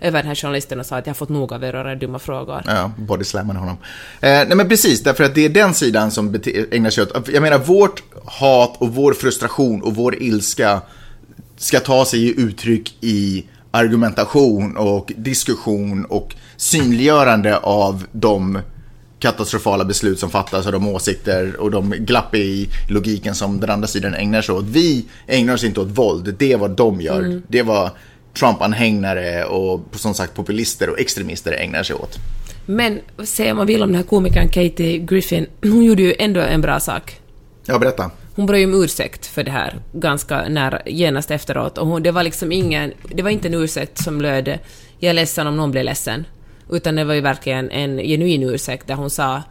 över den här journalisten och sa att jag har fått nog av era dumma frågor. Ja, bodyslammade honom. Eh, nej men precis, därför att det är den sidan som ägnar sig åt, jag menar vårt hat och vår frustration och vår ilska ska ta sig i uttryck i argumentation och diskussion och synliggörande av de katastrofala beslut som fattas och de åsikter och de glapp i logiken som den andra sidan ägnar sig åt. Vi ägnar oss inte åt våld, det är vad de gör. Mm. Det vad Trump-anhängare och som sagt populister och extremister ägnar sig åt. Men säga man vill om den här komikern Katie Griffin, hon gjorde ju ändå en bra sak. Ja, berätta. Hon bad ju om ursäkt för det här ganska nära, genast efteråt. Och hon, det var liksom ingen, det var inte en ursäkt som löd ”jag är ledsen om någon blir ledsen”. Utan det var ju verkligen en genuin ursäkt där hon sa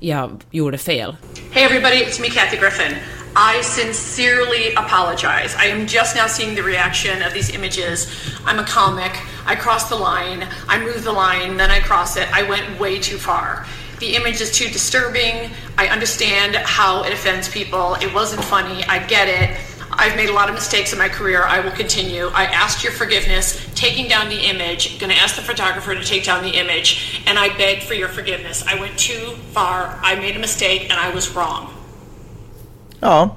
jag gjorde fel. Hey everybody, it's me Kathy Griffin. I sincerely apologize. I am just now seeing the reaction of these images. I'm a comic. I crossed the line. I moved the line, then I cross it. I went way too far. The image is too disturbing. I understand how it offends people. It wasn't funny. I get it. I've made a lot of mistakes in my career. I will continue. I asked your forgiveness, taking down the image, going to ask the photographer to take down the image, and I begged for your forgiveness. I went too far. I made a mistake and I was wrong. Ja.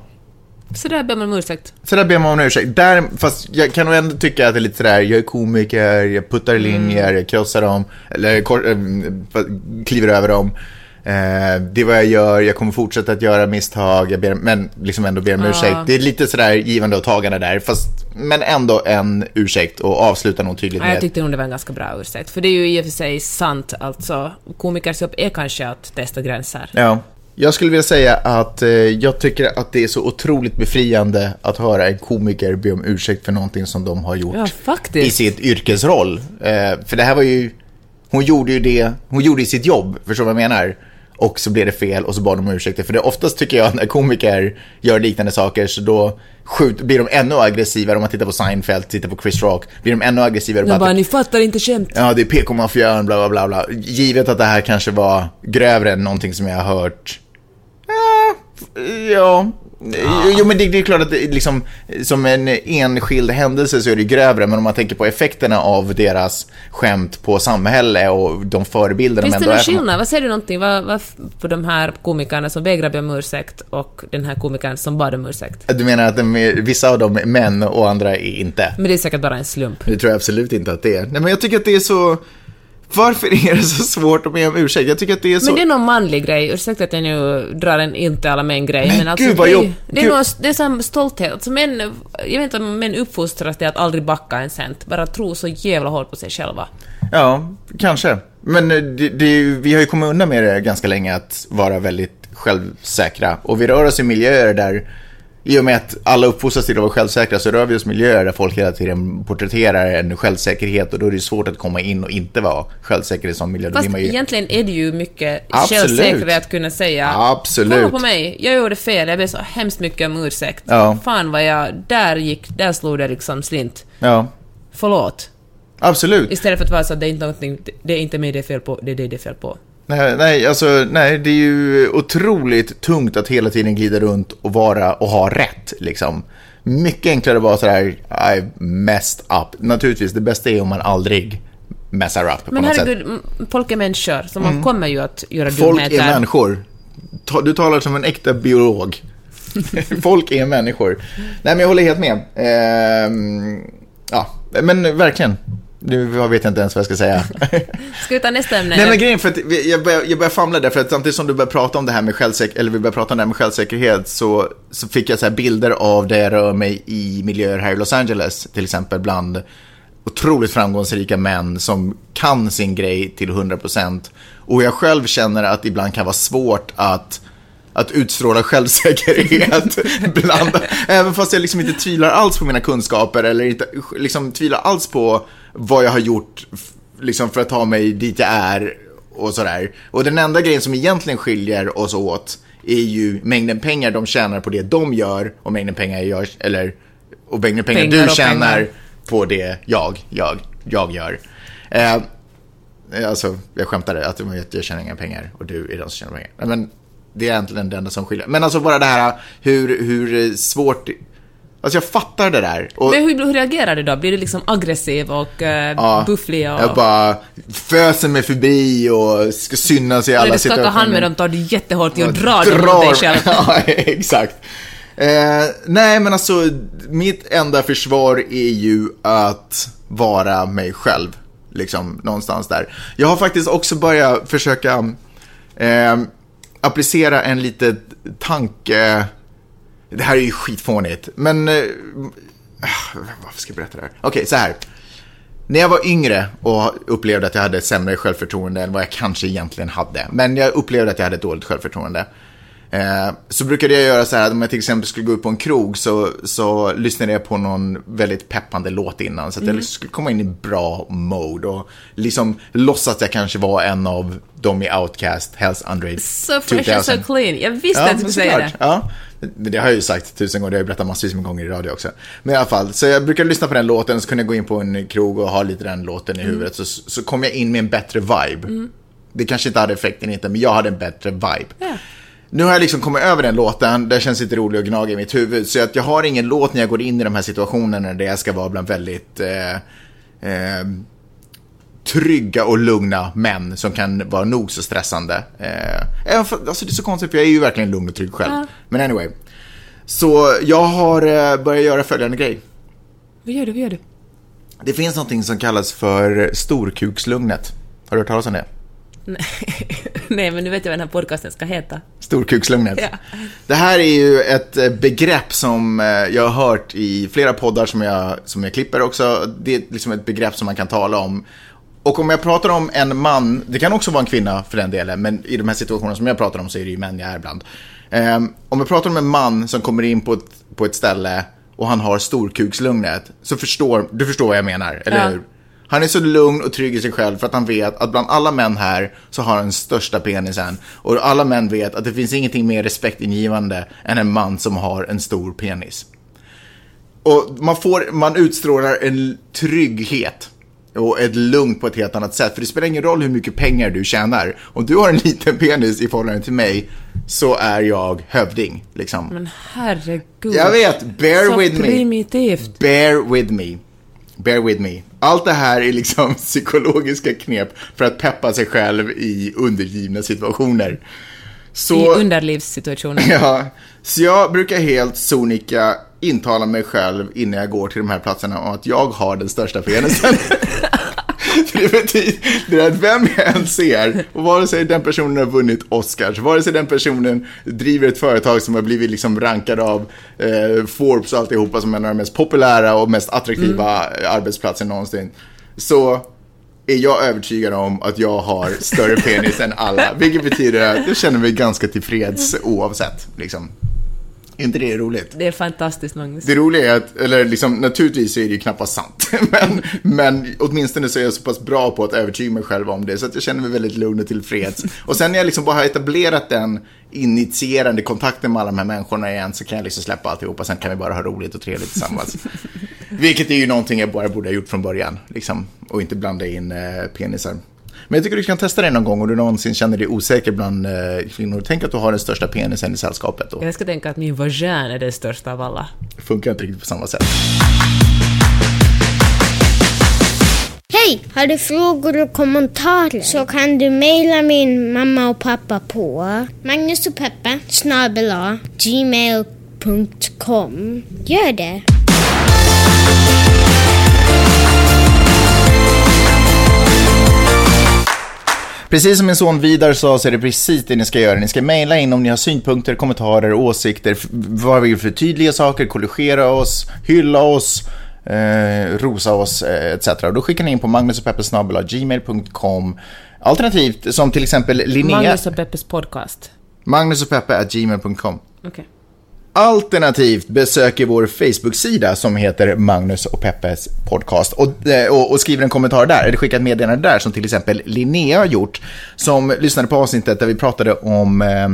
Så där ber man om ursäkt. Så där ber man om ursäkt. Där, fast jag kan nog ändå tycka att det är lite sådär, jag är komiker, jag puttar linjer, mm. jag krossar dem, eller kor, äh, kliver över dem. Eh, det är vad jag gör, jag kommer fortsätta att göra misstag, ber, men liksom ändå ber om ursäkt. Det är lite sådär givande och tagande där, fast, men ändå en ursäkt och avsluta nog tydligt med... Ja, jag tyckte nog det var en ganska bra ursäkt, för det är ju i och för sig sant, alltså. Komikers jobb är kanske att testa gränser. Ja. Jag skulle vilja säga att eh, jag tycker att det är så otroligt befriande att höra en komiker be om ursäkt för någonting som de har gjort ja, i sitt yrkesroll. Eh, för det här var ju, hon gjorde ju det, hon gjorde ju sitt jobb, förstår du vad jag menar? Och så blev det fel och så bad de om ursäkt. För det oftast tycker jag när komiker gör liknande saker så då skjut, blir de ännu aggressivare om man tittar på Seinfeld, tittar på Chris Rock, blir de ännu aggressivare. De bara, ni fattar inte skämt. Ja, det är PK-maffian, bla bla bla bla. Givet att det här kanske var grövre än någonting som jag har hört. Ja. Jo, men det, det, är klart att det, liksom, som en enskild händelse så är det grövre, men om man tänker på effekterna av deras skämt på samhälle och de förebilder Finns de ändå är. Finns det någon skillnad? Vad säger du någonting vad, vad, på de här komikerna som vägrar be om ursäkt och den här komikern som bad om ursäkt? Du menar att är, vissa av dem är män och andra är inte? Men det är säkert bara en slump. Det tror jag absolut inte att det är. Nej, men jag tycker att det är så varför är det så svårt att be om ursäkt? Jag tycker att det är så... Men det är någon manlig grej. Ursäkta att jag nu drar en inte alla män-grej. Men, men alltså, gud vad det, jag... det är, nog, det är sån stolthet. Alltså män, jag vet inte om män uppfostras till att aldrig backa en cent. Bara tro så jävla hårt på sig själva. Ja, kanske. Men eh, det, det, vi har ju kommit undan med det ganska länge att vara väldigt självsäkra. Och vi rör oss i miljöer där i och med att alla uppfostras till att vara självsäkra så rör vi oss miljöer där folk hela tiden porträtterar en självsäkerhet och då är det svårt att komma in och inte vara självsäker i sån miljö. Fast ju... egentligen är det ju mycket självsäkerhet att kunna säga Absolut. Kolla på mig, jag gjorde fel, jag ber så hemskt mycket om ursäkt. Ja. Fan vad jag, där gick, där slog det liksom slint. Ja. Förlåt. Absolut. Istället för att vara så att det är inte någonting, det är inte mig det är fel på, det är det det är fel på. Nej, nej, alltså, nej, det är ju otroligt tungt att hela tiden glida runt och vara och ha rätt, liksom. Mycket enklare att vara sådär, I messed up. Naturligtvis, det bästa är om man aldrig messar up på Men herregud, folk är människor, så man kommer ju att göra Folk dumheter. är människor. Du talar som en äkta biolog. Folk är människor. Nej, men jag håller helt med. Ehm, ja, men verkligen. Nu jag vet jag inte ens vad jag ska säga. Ska vi ta nästa ämne? Nej men grejen för att jag börjar, jag börjar famla där för att samtidigt som du börjar prata om det här med självsäkerhet, eller vi börjar prata om det här med självsäkerhet så, så fick jag så bilder av där jag rör mig i miljöer här i Los Angeles till exempel bland otroligt framgångsrika män som kan sin grej till 100% och jag själv känner att det ibland kan vara svårt att att utstråla självsäkerhet bland, även fast jag liksom inte tvivlar alls på mina kunskaper eller inte liksom tvivlar alls på vad jag har gjort liksom för att ta mig dit jag är och sådär. Och den enda grejen som egentligen skiljer oss åt är ju mängden pengar de tjänar på det de gör och mängden pengar jag gör, eller och mängden pengar, Pengar du tjänar pengar. på det jag, jag, jag gör. Eh, Alltså, jag skämtade att jag tjänar inga pengar och du är den som tjänar pengar. Men det är egentligen det enda som skiljer. Men alltså bara det här hur, hur svårt... Alltså jag fattar det där. Och, Men hur, hur reagerar du då? Blir du liksom aggressiv och uh, ja, bufflig? Och, Jag bara föser mig förbi och ska synas i När alla du skakar situationer. hand med dem tar du jättehårt i och drar dem mot dig själv. ja, exakt. Eh, nej, men alltså mitt enda försvar är ju att vara mig själv. Liksom, någonstans där. Jag har faktiskt också börjat försöka eh, applicera en liten tanke... Det här är ju skitfånigt, men... Eh, varför ska jag berätta det här? Okej, så här. När jag var yngre och upplevde att jag hade sämre självförtroende än vad jag kanske egentligen hade. Men jag upplevde att jag hade dåligt självförtroende. Eh, så brukade jag göra så här att om jag till exempel skulle gå ut på en krog så, så lyssnade jag på någon väldigt peppande låt innan. Så att Mm. jag skulle komma in i bra mode och liksom låtsas att jag kanske var en av dem i Outcast, Hells Andre Så fresh and so 2000. clean. Jag visste att du skulle säga det. Ja, men det har jag ju sagt tusen gånger, det har jag berättat massvis med gånger i radio också. Men i alla fall, så jag brukade lyssna på den låten, så kunde jag gå in på en krog och ha lite den låten Mm. i huvudet, så, så kom jag in med en bättre vibe. Det kanske inte hade effekten inte, men jag hade en bättre vibe. Ja. Nu har jag liksom kommit över den låten, det känns lite roligt att gnaga i mitt huvud. Så att jag har ingen låt när jag går in i de här situationerna där jag ska vara bland väldigt eh, eh, trygga och lugna män som kan vara nog så stressande. Eh, även för, alltså det är så konstigt för jag är ju verkligen lugn och trygg själv. Ja. Men anyway. Så jag har eh, börjat göra följande grej. Vad gör du? Vad gör du? Det finns någonting som kallas för storkukslugnet. Har du hört talas om det? Nej, men nu vet jag vad den här podcasten ska heta. Storkukslugnet. Ja. Det här är ju ett eh, begrepp som eh, jag har hört i flera poddar som jag, som jag klipper också. Det är liksom ett begrepp som man kan tala om. Och om jag pratar om en man, det kan också vara en kvinna för den delen, men i de här situationerna som jag pratar om så är det ju män jag är ibland. Ehm, om jag pratar om en man som kommer in på ett, på ett ställe och han har storkukslugnet, så förstår, du förstår vad jag menar, eller Ja. hur? Han är så lugn och trygg i sig själv för att han vet att bland alla män här så har han den största penisen. Och alla män vet att det finns ingenting mer respektingivande än en man som har en stor penis. Och man, får, man utstrålar en trygghet och ett lugn på ett helt annat sätt. För det spelar ingen roll hur mycket pengar du tjänar. Om du har en liten penis i förhållande till mig så är jag hövding. Liksom. Men herregud. Jag vet, bear så with me. primitivt. Bear with me. Bear with me. Allt det här är liksom psykologiska knep för att peppa sig själv i undergivna situationer. Så, I underlivssituationen. ja, så jag brukar helt sonika intala mig själv innan jag går till de här platserna om att jag har den största penisen. Det betyder att vem jag än ser, och vare sig den personen har vunnit Oscars, vare sig den personen driver ett företag som har blivit liksom rankad av eh, Forbes och alltihopa som en av de mest populära och mest attraktiva arbetsplatser någonsin, så är jag övertygad om att jag har större penis än alla. Vilket betyder att jag känner mig ganska tillfreds oavsett. Liksom. Är inte det roligt? Det är fantastiskt, Magnus. Det roliga är att, eller liksom, naturligtvis är det ju knappast sant. Men, men åtminstone så är jag så pass bra på att övertyga mig själv om det. Så att jag känner mig väldigt lugn och tillfreds. Och sen när jag liksom bara har etablerat den initierande kontakten med alla de här människorna igen så kan jag liksom släppa alltihopa. Sen kan vi bara ha roligt och trevligt tillsammans. Vilket är ju någonting jag bara borde ha gjort från början. Liksom, och inte blanda in eh, penisar. Men jag tycker du kan testa det någon gång om du någonsin känner dig osäker bland eh, kvinnor. Tänk att du har den största penisen i sällskapet då. Jag ska tänka att min vagin är den största av alla. Det funkar inte riktigt på samma sätt. Hej! Har du frågor och kommentarer så kan du mejla min mamma och pappa på Magnus och Peppe snabel-a gmail.com. Gör det! Precis som min son Vidar sa så är det precis det ni ska göra. Ni ska mejla in om ni har synpunkter, kommentarer, åsikter, vad vi vill förtydliga saker, korrigera oss, hylla oss, eh, rosa oss eh, etc. Och då skickar ni in på magnusochpeppe.gmail.com Alternativt som till exempel Linnea, Magnus och Peppes podcast. magnusochpeppe.gmail.com Okej. Alternativt besöker vår Facebook-sida som heter Magnus och Peppes podcast och, eh, och, och skriver en kommentar där, eller skickar ett meddelande där som till exempel Linnea har gjort, som lyssnade på avsnittet där vi pratade om eh,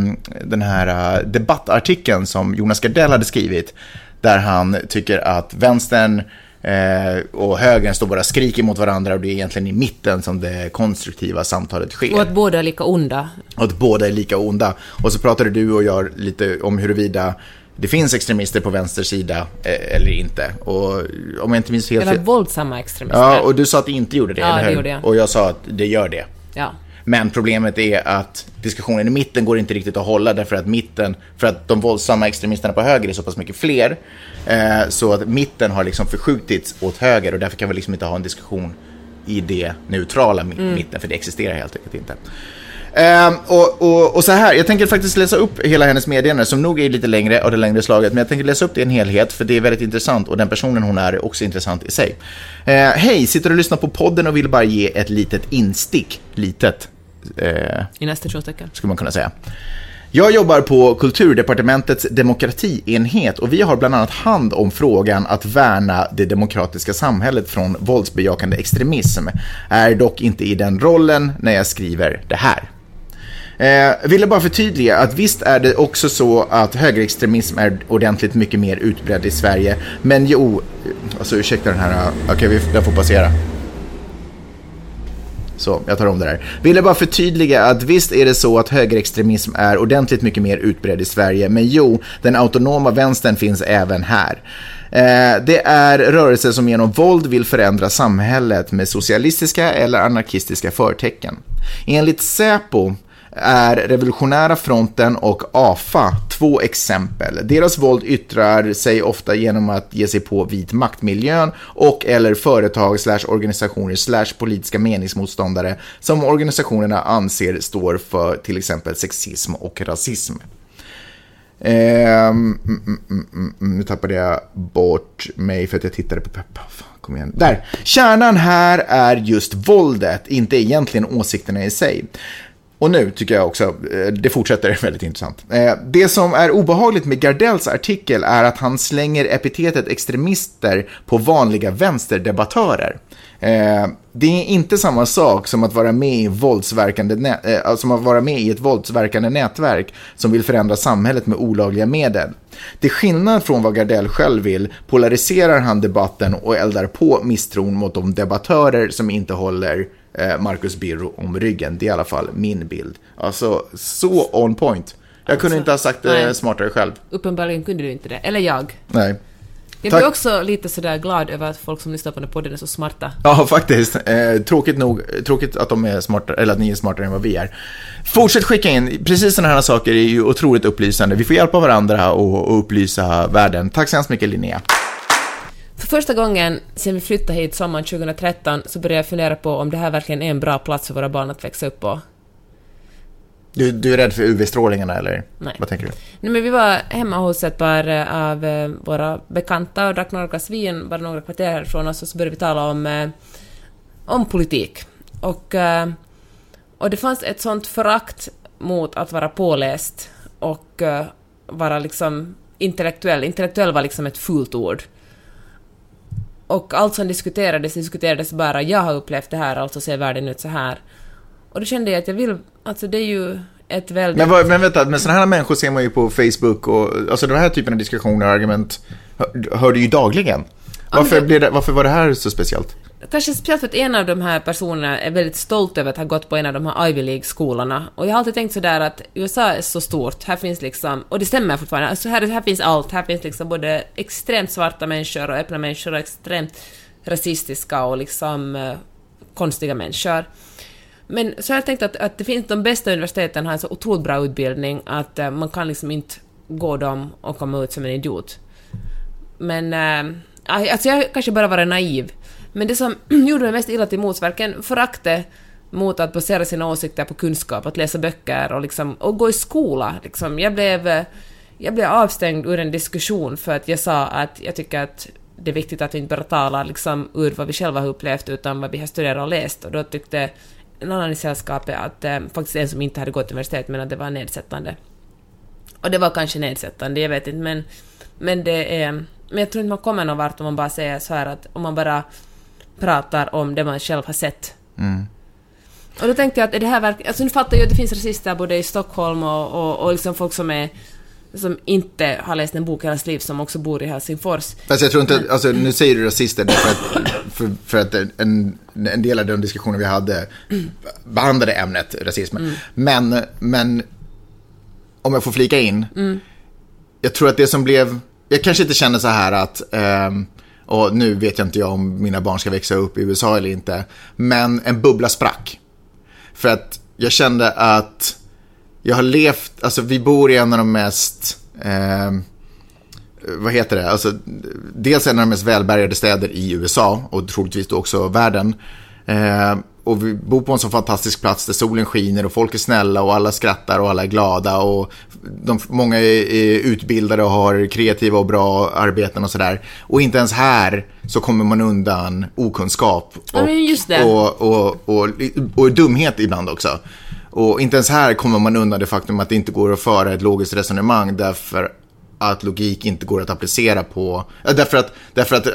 den här eh, debattartikeln som Jonas Gardell hade skrivit, där han tycker att vänstern eh, och högern står bara och skriker mot varandra och det är egentligen i mitten som det konstruktiva samtalet sker. Och att båda är lika onda. Och att båda är lika onda. Och så pratade du och jag lite om huruvida det finns extremister på vänster sida eh, eller inte. Och om jag inte minns helt fel... våldsamma extremister. Ja, och du sa att det inte gjorde det, Ja, eller det hur? gjorde jag. Och jag sa att det gör det. Ja. Men problemet är att diskussionen i mitten går inte riktigt att hålla därför att mitten, för att de våldsamma extremisterna på höger är så pass mycket fler. Eh, så att mitten har liksom förskjutits åt höger och därför kan vi liksom inte ha en diskussion i det neutrala Mm. mitten, för det existerar helt enkelt inte. Ehm, och, och, och så här, jag tänker faktiskt läsa upp hela hennes meddelande som nog är lite längre av det längre slaget, men jag tänker läsa upp det i en helhet för det är väldigt intressant och den personen hon är är också intressant i sig. Eh, Hej, sitter och lyssnar på podden och vill bara ge ett litet instick, litet, eh, I nästa stationstecken. skulle man kunna säga. Jag jobbar på Kulturdepartementets demokratienhet och vi har bland annat hand om frågan att värna det demokratiska samhället från våldsbejakande extremism. Är dock inte i den rollen när jag skriver det här. Eh, ville bara förtydliga att visst är det också så att högerextremism är ordentligt mycket mer utbredd i Sverige. Men jo, eh, alltså ursäkta den här, eh, okej vi den får passera. Så, jag tar om det där. Ville bara förtydliga att visst är det så att högerextremism är ordentligt mycket mer utbredd i Sverige, men jo, den autonoma vänstern finns även här. Eh, det är rörelser som genom våld vill förändra samhället med socialistiska eller anarkistiska förtecken. Enligt Säpo är Revolutionära fronten och AFA två exempel. Deras våld yttrar sig ofta genom att ge sig på vit maktmiljön och eller företag slash organisationer slash politiska meningsmotståndare som organisationerna anser står för till exempel sexism och rasism. Ehm, mm, mm, mm, nu tappade jag bort mig för att jag tittade på Peppa. Kom igen. Där. Kärnan här är just våldet, inte egentligen åsikterna i sig. Och nu tycker jag också, eh, det fortsätter väldigt intressant. Eh, det som är obehagligt med Gardells artikel är att han slänger epitetet extremister på vanliga vänsterdebattörer. Eh, det är inte samma sak som att vara med i, våldsverkande som att vara med i ett våldsverkande nätverk som vill förändra samhället med olagliga medel. Till skillnad från vad Gardell själv vill polariserar han debatten och eldar på misstron mot de debattörer som inte håller eh, Marcus Birro om ryggen. Det är i alla fall min bild. Alltså, så on point. Jag kunde inte ha sagt det nej. smartare själv. Uppenbarligen kunde du inte det. Eller jag. Nej. Jag Tack. blir också lite sådär glad över att folk som lyssnar på den här podden är så smarta. Ja, faktiskt. Eh, tråkigt nog, tråkigt att de är smartare, eller att ni är smartare än vad vi är. Fortsätt skicka in, precis sådana här saker är ju otroligt upplysande. Vi får hjälpa varandra och, och upplysa världen. Tack så hemskt mycket Linnea. För första gången sedan vi flyttade hit sommaren 2013 så började jag fundera på om det här verkligen är en bra plats för våra barn att växa upp på. Du, du är rädd för UV-strålningarna eller? Nej. Vad tänker du? Nej, men vi var hemma hos ett par eh, av eh, våra bekanta och drack några glas vin, bara några kvarter härifrån oss, och så började vi tala om, eh, om politik. Och, och det fanns ett sånt förakt mot att vara påläst och vara liksom intellektuell. Intellektuell var liksom ett fult ord. Och allt som diskuterades, diskuterades bara jag har upplevt det här, alltså ser världen ut så här. Och då kände jag att jag vill, alltså det är ju ett väldigt... Men, vad, men vänta, men sådana här människor ser man ju på Facebook och alltså den här typen av diskussioner och argument hör, hör du ju dagligen. Varför, det, varför var det här så speciellt? Kanske speciellt för att en av de här personerna är väldigt stolt över att ha gått på en av de här Ivy League-skolorna. Och jag har alltid tänkt sådär att USA är så stort, här finns liksom, och det stämmer fortfarande, alltså här, här finns allt, här finns liksom både extremt svarta människor och öppna människor och extremt rasistiska och liksom eh, konstiga människor. Men så har jag tänkt att, att det finns, de bästa universiteten har en så otroligt bra utbildning att eh, man kan liksom inte gå dem och komma ut som en idiot. Men, eh, alltså jag kanske bara var naiv. Men det som gjorde mig mest illa till mots, verkligen föraktet mot att basera sina åsikter på kunskap, att läsa böcker och, liksom, och gå i skola. Liksom. Jag, blev, eh, jag blev avstängd ur en diskussion för att jag sa att jag tycker att det är viktigt att vi inte bara talar liksom, ur vad vi själva har upplevt utan vad vi har studerat och läst. Och då tyckte en annan i sällskapet att, eh, faktiskt en som inte hade gått universitet, men att det var nedsättande. Och det var kanske nedsättande, jag vet inte, men, men det är... Men jag tror inte man kommer någon vart om man bara säger så här att om man bara pratar om det man själv har sett. Mm. Och då tänkte jag att är det här verkligen... Alltså nu fattar jag att det finns rasister både i Stockholm och, och, och liksom folk som är som inte har läst en bok hela sitt liv som också bor i Helsingfors. Fast jag tror inte, alltså nu säger du rasister därför att, för, för att en, en del av de diskussioner vi hade behandlade ämnet rasism. Mm. Men, men om jag får flika in, mm. jag tror att det som blev, jag kanske inte känner så här att, um, och nu vet jag inte jag om mina barn ska växa upp i USA eller inte, men en bubbla sprack. För att jag kände att jag har levt, alltså vi bor i en av de mest, eh, vad heter det, alltså dels en av de mest välbärgade städer i USA och troligtvis då också världen. Eh, och vi bor på en så fantastisk plats där solen skiner och folk är snälla och alla skrattar och alla är glada och de, många är, är utbildade och har kreativa och bra arbeten och sådär. Och inte ens här så kommer man undan okunskap och, och, och, och, och, dumhet ibland också. Och inte ens här kommer man undan det faktum att det inte går att föra ett logiskt resonemang därför att logik inte går att applicera på, därför att, därför att äh,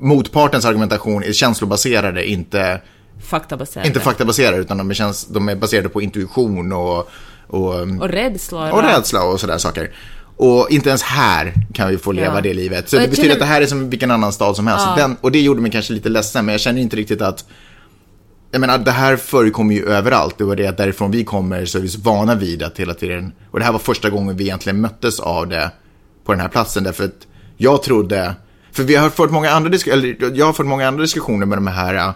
motpartens argumentation är känslobaserade, inte faktabaserade. Inte faktabaserade, utan de är, käns de är baserade på intuition och... Och, och rädsla. Och rädsla och sådär saker. Och inte ens här kan vi få leva ja. det livet. Så det betyder känner... att det här är som vilken annan stad som helst. Ja. Den, och det gjorde mig kanske lite ledsen, men jag känner inte riktigt att jag menar, det här förekommer ju överallt. Det var det att därifrån vi kommer så är vi så vana vid att hela tiden... Och det här var första gången vi egentligen möttes av det på den här platsen. Därför att jag trodde... För vi har fått många andra, eller jag har fått många andra diskussioner med de här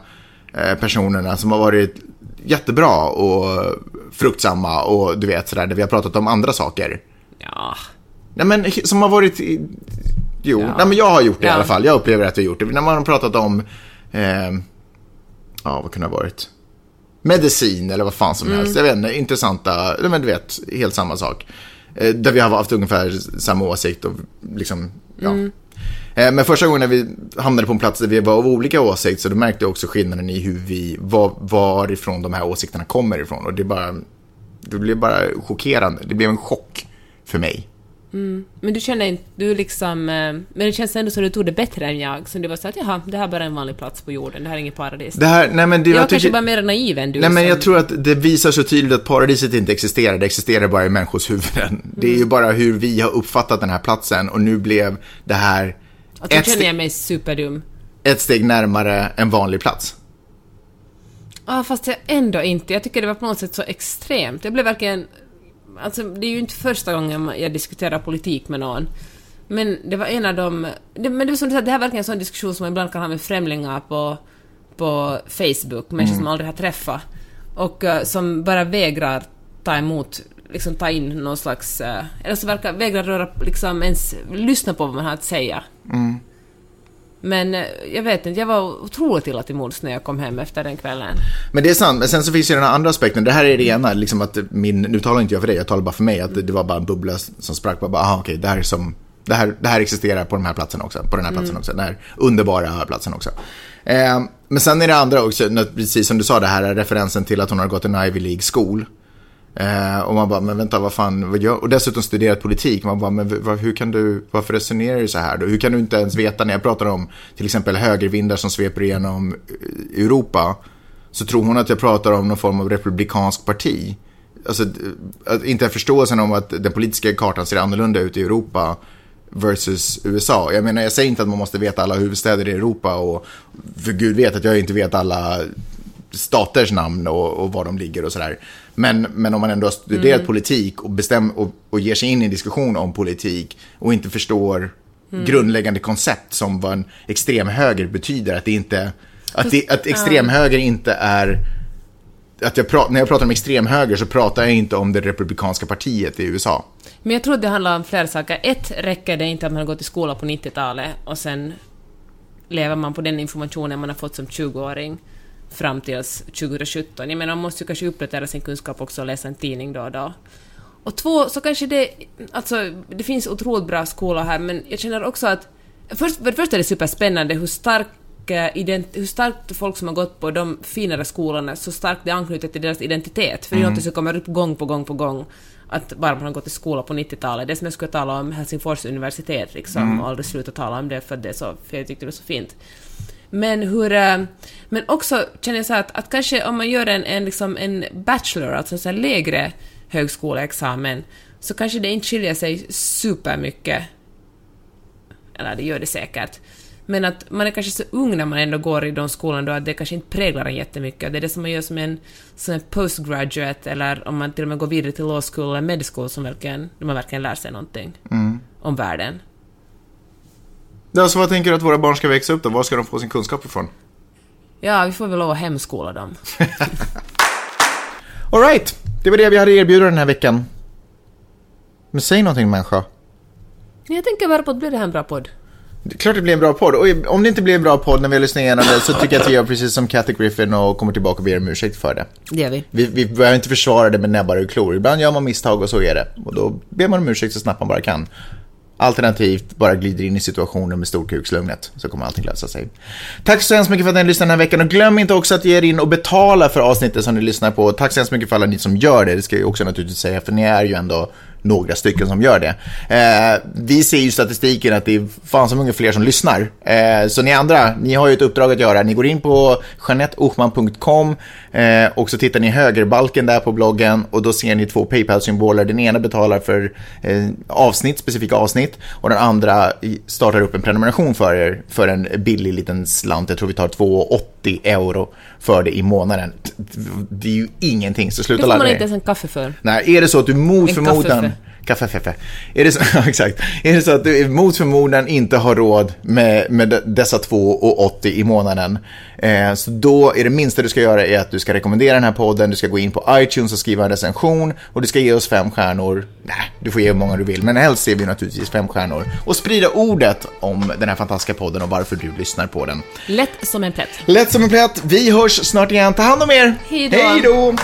personerna som har varit jättebra och fruktsamma och du vet sådär, där vi har pratat om andra saker. Ja. Nej men som har varit... Jo, ja. nej men jag har gjort det ja. i alla fall. Jag upplever att vi har gjort det. När man har pratat om... Eh, ja, vad kunde det ha varit? Medicin eller vad fan som mm. helst. Jag vet inte, intressanta, men du vet, helt samma sak. Eh, där vi har haft ungefär samma åsikt och liksom, ja. Mm. Eh, men första gången när vi hamnade på en plats där vi var av olika åsikter så då märkte jag också skillnaden i hur vi, var, varifrån de här åsikterna kommer ifrån. Och det bara, det blev bara chockerande. Det blev en chock för mig. Mm. Men du känner inte, du liksom, eh, men det känns ändå som du tog det bättre än jag, som du var så att jaha, det här är bara en vanlig plats på jorden, det här är inget paradis. Det här, nej men det, jag, jag tycker, kanske bara mer naiv än du. Nej men som... jag tror att det visar så tydligt att paradiset inte existerar, det existerar bara i människors huvuden. Mm. Det är ju bara hur vi har uppfattat den här platsen och nu blev det här... Och då känner jag mig superdum. Ett steg närmare en vanlig plats. Ja, fast jag ändå inte. Jag tycker det var på något sätt så extremt. Jag blev verkligen alltså det är ju inte första gången jag diskuterar politik med någon. Men det var en av de... Det, men det var som du sa, det här är verkligen en sån diskussion som man ibland kan ha med främlingar på, på Facebook, människor mm. som man aldrig har träffat. Och uh, som bara vägrar ta emot, liksom ta in någon slags... Uh, eller så verkar vägrar röra, liksom ens lyssna på vad man har att säga. Mm. Men eh, jag vet inte, jag var otroligt illa till mods när jag kom hem efter den kvällen. Men det är sant, men sen så finns ju den här andra aspekten. Det här är det ena, liksom att min, nu talar inte jag för dig, jag talar bara för mig, att det var bara en bubbla som sprack. Bara, aha, okej, det här är som, det här, det här existerar på den här platsen också, på den här platsen mm. också, den här underbara platsen också. Eh, men sen är det andra också, precis som du sa, det här är referensen till att hon har gått en Ivy League-skol. Eh, och man bara, men vänta, vad fan, vad gör? Och dessutom studerat politik. Man bara, men vad, hur kan du, varför resonerar du så här då? Hur kan du inte ens veta när jag pratar om till exempel högervindar som sveper igenom eh, Europa? Så tror hon att jag pratar om någon form av republikansk parti. Alltså, eh, att inte förståelsen om att den politiska kartan ser annorlunda ut i Europa versus USA. Jag menar, jag säger inte att man måste veta alla huvudstäder i Europa och för gud vet att jag inte vet alla staters namn och, och var de ligger och sådär. Men, men om man ändå har studerat mm. politik och, bestäm, och, och ger sig in i en diskussion om politik och inte förstår mm. grundläggande koncept som vad en extremhöger betyder, att det inte, att, det, att extremhöger inte är att jag pra, när jag pratar om extremhöger så pratar jag inte om det republikanska partiet i USA. Men jag tror det handlar om flera saker. Ett, räcker det inte att man har gått i skola på 90-talet och sen lever man på den informationen man har fått som 20-åring fram till 2017. Jag menar, man måste ju kanske uppdatera sin kunskap också och läsa en tidning då och då. Och två, så kanske det... Alltså, det finns otroligt bra skolor här, men jag känner också att... Först, för det första är det superspännande hur stark hur starkt folk som har gått på de finare skolorna, så starkt det anknyter till deras identitet. För det är mm. något som kommer upp gång på gång på gång, att bara man har gått i skola på 90-talet. Det som jag skulle tala om Helsingfors universitet liksom, mm. och aldrig sluta tala om det för, det så, för jag tyckte det var så fint. Men hur... Eh, men också känner jag så att, att kanske om man gör en, en, liksom en bachelor, alltså en lägre högskoleexamen, så kanske det inte skiljer sig supermycket. Eller det gör det säkert. Men att man är kanske så ung när man ändå går i de skolorna då att det kanske inte präglar en jättemycket. Det är det som man gör som en, som en postgraduate eller om man till och med går vidare till law school eller med school som verkligen, där man verkligen lär sig någonting mm. om världen. Ja, så vad tänker du att våra barn ska växa upp då? Var ska de få sin kunskap ifrån? Ja, vi får väl lov att hemskola dem. Alright, det var det vi hade erbjuda den här veckan. Men säg någonting människa. Jag tänker bara på att blir det här en bra podd? Det är klart det blir en bra podd. Och om det inte blir en bra podd när vi har lyssnat igenom det så tycker jag att vi gör precis som Kathy Griffin och kommer tillbaka och ber om ursäkt för det. Det gör vi. Vi, vi behöver inte försvara det med näbbar och klor. Ibland gör man misstag och så är det. Och då ber man om ursäkt så snabbt man bara kan. Alternativt bara glider in i situationen med storkukslugnet så kommer allting lösa sig. Tack så hemskt mycket för att ni lyssnade den här veckan och glöm inte också att ge er in och betala för avsnittet som ni lyssnar på. Tack så hemskt mycket för alla ni som gör det, det ska jag också naturligtvis säga för ni är ju ändå några stycken som gör det. Eh, vi ser ju statistiken att det är fan så många fler som lyssnar. Eh, så ni andra, ni har ju ett uppdrag att göra. Ni går in på janetteochman.com eh, och så tittar ni högerbalken där på bloggen och då ser ni två Paypal-symboler. Den ena betalar för eh, avsnitt, specifika avsnitt och den andra startar upp en prenumeration för er för en billig liten slant. Jag tror vi tar 2,80 euro för det i månaden. Det är ju ingenting, så sluta ladda Det får man inte ens en kaffe för. Nej, är det så att du mot förmodan Kaffefeffe. Är det så, exakt. Är det så att du mot förmodan inte har råd med, med dessa 2,80 i månaden, eh, så då är det minsta du ska göra är att du ska rekommendera den här podden, du ska gå in på iTunes och skriva en recension och du ska ge oss fem stjärnor. Nej, du får ge hur många du vill, men helst ser vi naturligtvis fem stjärnor. Och sprida ordet om den här fantastiska podden och varför du lyssnar på den. Lätt som en plätt. Lätt som en plätt. Vi hörs snart igen. Ta hand om er. Hej då.